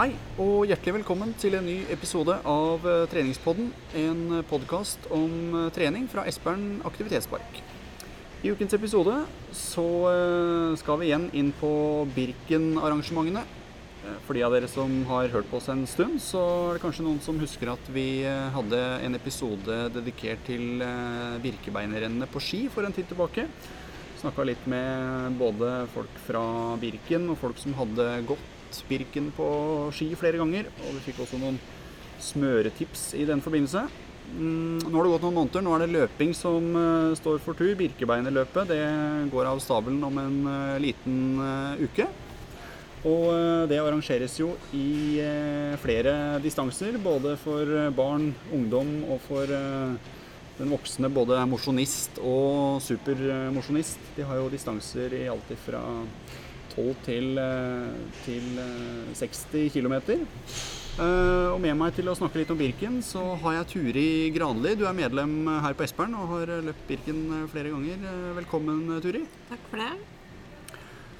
Hei, og hjertelig velkommen til en ny episode av eh, Treningspodden. En podkast om eh, trening fra Espern aktivitetspark. I ukens episode så eh, skal vi igjen inn på Birken-arrangementene. For de av dere som har hørt på oss en stund, så er det kanskje noen som husker at vi hadde en episode dedikert til Birkebeinerrennene på ski for en tid tilbake. Snakka litt med både folk fra Birken og folk som hadde gått Birken på ski flere ganger. Og vi fikk også noen smøretips i den forbindelse. Mm, nå har det gått noen måneder. Nå er det løping som eh, står for tur. Birkebeinerløpet det går av stabelen om en eh, liten eh, uke. Og det arrangeres jo i flere distanser, både for barn, ungdom og for den voksne både mosjonist og supermosjonist. De har jo distanser i alt fra 12 til, eh, til eh, 60 km. Og med meg til å snakke litt om Birken, så har jeg Turi Granli. Du er medlem her på Espern og har løpt Birken eh, flere ganger. Eh, Velkommen, Turi. Takk for det.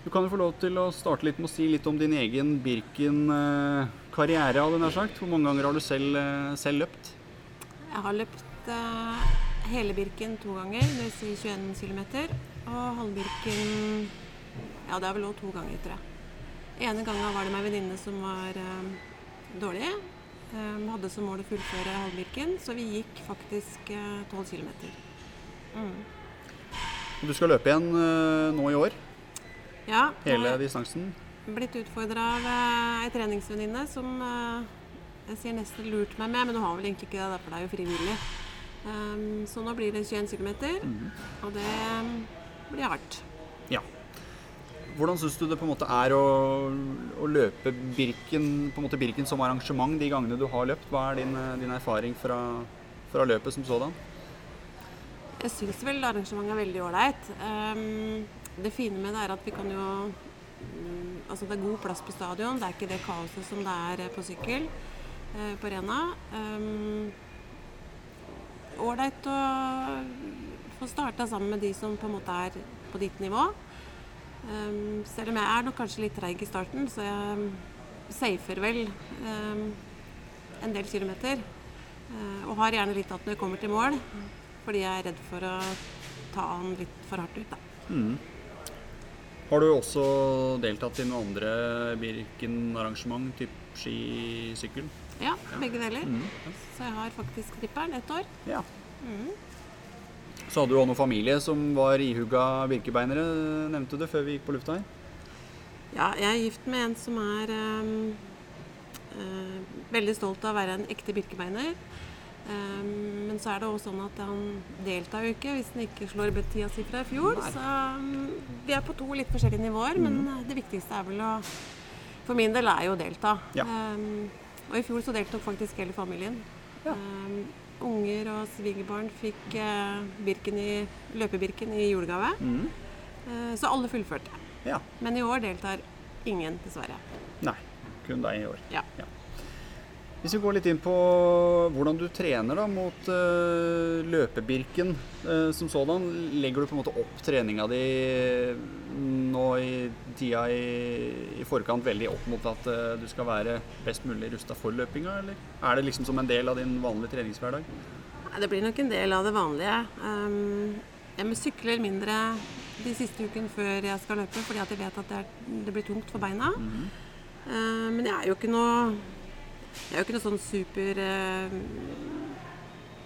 Du kan jo få lov til å starte litt med å si litt om din egen Birken-karriere. hadde sagt. Hvor mange ganger har du selv, eh, selv løpt? Jeg har løpt uh, hele Birken to ganger, dvs. si 21 km. Og halvbirken Ja, det er vel òg to ganger, tror jeg. Ene gangen var det med ei venninne som var eh, dårlig. Eh, hadde som mål å fullføre halvbirken, så vi gikk faktisk eh, 12 kilometer. Mm. Du skal løpe igjen eh, nå i år, Ja, hele jeg distansen. blitt utfordra av eh, ei treningsvenninne som eh, jeg sier nesten lurt meg med, men hun har vel egentlig ikke det, for det er jo frivillig. Um, så nå blir det 21 km, mm. og det um, blir hardt. Hvordan syns du det på en måte er å, å løpe Birken, Birken som arrangement de gangene du har løpt? Hva er din, eh, din erfaring fra, fra løpet som sådan? Jeg syns vel arrangementet er veldig ålreit. Um, det fine med det er at vi kan jo um, Altså det er god plass på stadion, det er ikke det kaoset som det er eh, på sykkel uh, på Rena. Um, å få starta sammen med de som på en måte er på ditt nivå. Um, selv om jeg er nok kanskje litt treig i starten, så jeg safer vel um, en del kilometer. Uh, og har gjerne litt at når jeg kommer til mål, fordi jeg er redd for å ta han litt for hardt ut. Da. Mm. Har du også deltatt i noen andre Birken-arrangement, typ ski, sykkel? Ja, begge deler. Mm. Så jeg har faktisk tripperen ett år. Ja. Mm. Så hadde du også noen familie som var ihugga birkebeinere, nevnte du det før vi gikk på lufta her? Ja, jeg er gift med en som er um, uh, veldig stolt av å være en ekte birkebeiner. Um, men så er det også sånn at han deltar jo ikke hvis han ikke slår tida si fra i fjor. Nei. Så um, vi er på to litt forskjellige nivåer, men eh, det viktigste er vel å For min del er jo å delta. Ja. Og i fjor så deltok faktisk hele familien. Ja. Um, unger og svigerbarn fikk uh, birken i, løpebirken i julegave. Mm. Uh, så alle fullførte. Ja. Men i år deltar ingen, dessverre. Nei, kun deg i år. Ja. Hvis vi går litt inn på hvordan du trener da, mot uh, løpebirken uh, som sådan, legger du på en måte opp treninga di nå i tida i, i forkant veldig opp mot at uh, du skal være best mulig rusta for løpinga, eller er det liksom som en del av din vanlige treningshverdag? Det blir nok en del av det vanlige. Um, jeg sykler mindre de siste ukene før jeg skal løpe, fordi at jeg vet at det, er, det blir tungt for beina. Uh, men jeg er jo ikke noe Jeg er jo ikke noe sånn super uh,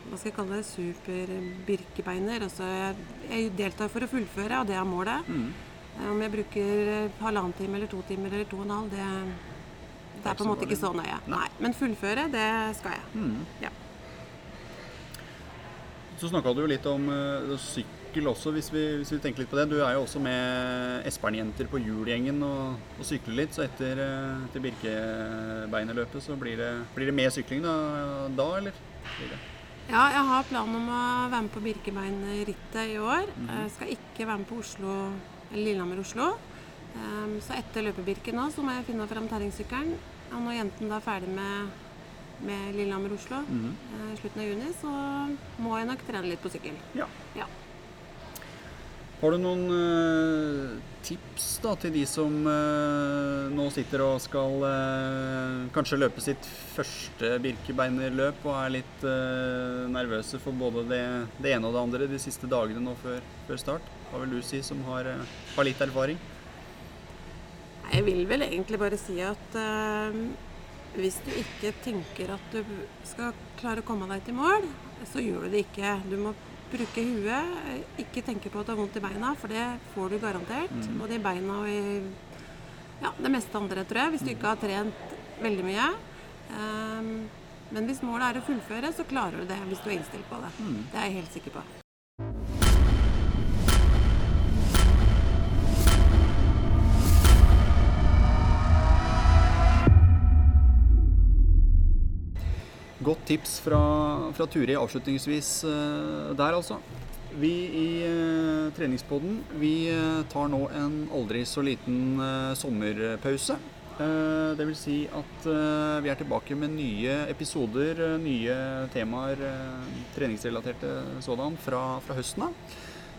Hva skal jeg kalle det? Super-birkebeiner. Altså, jeg, jeg deltar for å fullføre, og det er målet. Mm. Uh, om jeg bruker uh, halvannen time eller to timer eller to og en halv, det, det er på en måte ikke så nøye. Nei. Men fullføre, det skal jeg. Mm. Ja. Så snakka du jo litt om eh, sykkel også, hvis vi, hvis vi tenker litt på det. Du er jo også med Espern-jenter på hjulgjengen og, og sykler litt, så etter, eh, etter Birkebeinerløpet så blir det, blir det mer sykling da, da eller? Ja, jeg har planen om å være med på Birkebeinerrittet i år. Jeg skal ikke være med på Oslo, Lillehammer-Oslo. Um, så etter løpebirken nå, så må jeg finne fram terrengsykkelen. Og når jentene da er ferdig med, med Lillehammer-Oslo Mhm. eh, i slutten av juni, så må jeg nok trene litt på sykkel. Ja. Ja. Har du noen uh, tips da til de som uh, nå sitter og skal uh, kanskje løpe sitt første Birkebeinerløp og er litt nervøse for både det, det ene og det andre de siste dagene nå før, før start? Hva vil du si som har, har litt erfaring? Jeg vil vel egentlig bare si at eh, hvis du ikke tenker at du skal klare å komme deg til mål, så gjør du det ikke. Du må bruke huet, ikke tenke på at du har vondt i beina, for det får du garantert. Både i beina og i ja, det meste andre, tror jeg, hvis du ikke har trent veldig mye. Um, men hvis målet er å fullføre, så klarer du det hvis du er innstilt på det. Det er jeg helt sikker på. Godt tips fra, fra Turi avslutningsvis eh, der, altså. Vi i uh, treningspodden vi eh, tar nå en aldri så liten eh, sommerpause. Det vil si at eh, vi er tilbake med nye episoder, eh, nye temaer, eh, treningsrelaterte sådan, fra, fra høsten av.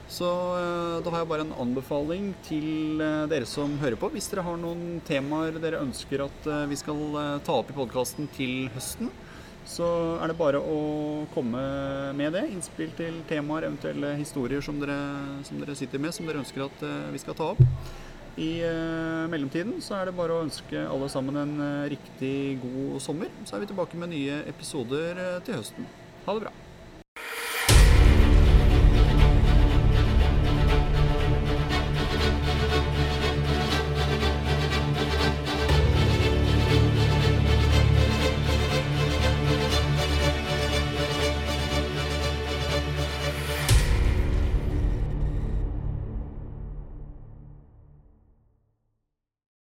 Så eh, da har jeg bare en anbefaling til eh, dere som hører på. Hvis dere har noen temaer dere ønsker at eh, vi skal eh, ta opp i podkasten til høsten, så er det bare å komme med det. Innspill til temaer, eventuelle historier som dere, som dere sitter med, som dere ønsker at eh, vi skal ta opp. I eh, mellomtiden så er det bare å ønske alle sammen en eh, riktig god sommer. Så er vi tilbake med nye episoder til høsten. Ha det bra.